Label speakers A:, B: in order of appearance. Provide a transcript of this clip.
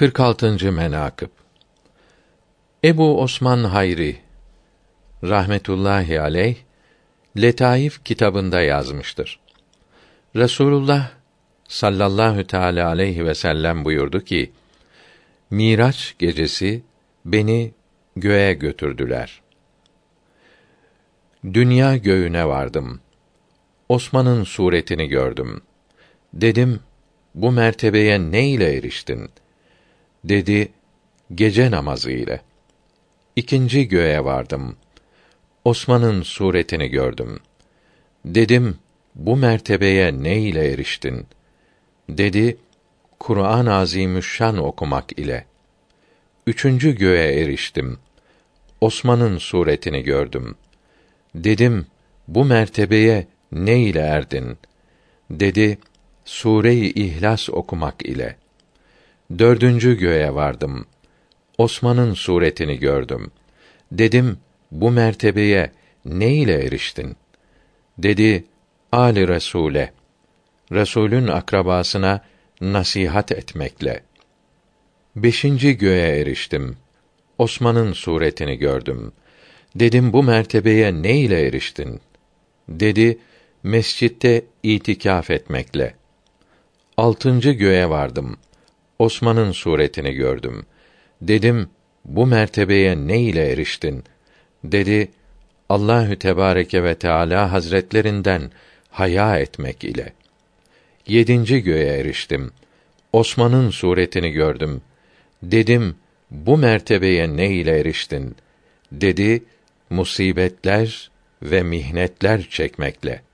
A: 46. menakıb Ebu Osman Hayri rahmetullahi aleyh Letaif kitabında yazmıştır. Resulullah sallallahu teala aleyhi ve sellem buyurdu ki: Miraç gecesi beni göğe götürdüler. Dünya göğüne vardım. Osman'ın suretini gördüm. Dedim: Bu mertebeye ne ile eriştin?' Dedi, gece namazı ile. İkinci göğe vardım. Osman'ın suretini gördüm. Dedim, bu mertebeye ne ile eriştin? Dedi, Kur'an-ı Azimüşşan okumak ile. Üçüncü göğe eriştim. Osman'ın suretini gördüm. Dedim, bu mertebeye ne ile erdin? Dedi, Sure-i İhlas okumak ile. Dördüncü göğe vardım. Osman'ın suretini gördüm. Dedim, bu mertebeye ne ile eriştin? Dedi, Ali Resule. Resulün akrabasına nasihat etmekle. Beşinci göğe eriştim. Osman'ın suretini gördüm. Dedim, bu mertebeye ne ile eriştin? Dedi, mescitte itikaf etmekle. Altıncı göğe vardım.'' Osman'ın suretini gördüm. Dedim, bu mertebeye ne ile eriştin? Dedi, Allahü Tebareke ve Teala Hazretlerinden haya etmek ile. Yedinci göğe eriştim. Osman'ın suretini gördüm. Dedim, bu mertebeye ne ile eriştin? Dedi, musibetler ve mihnetler çekmekle.''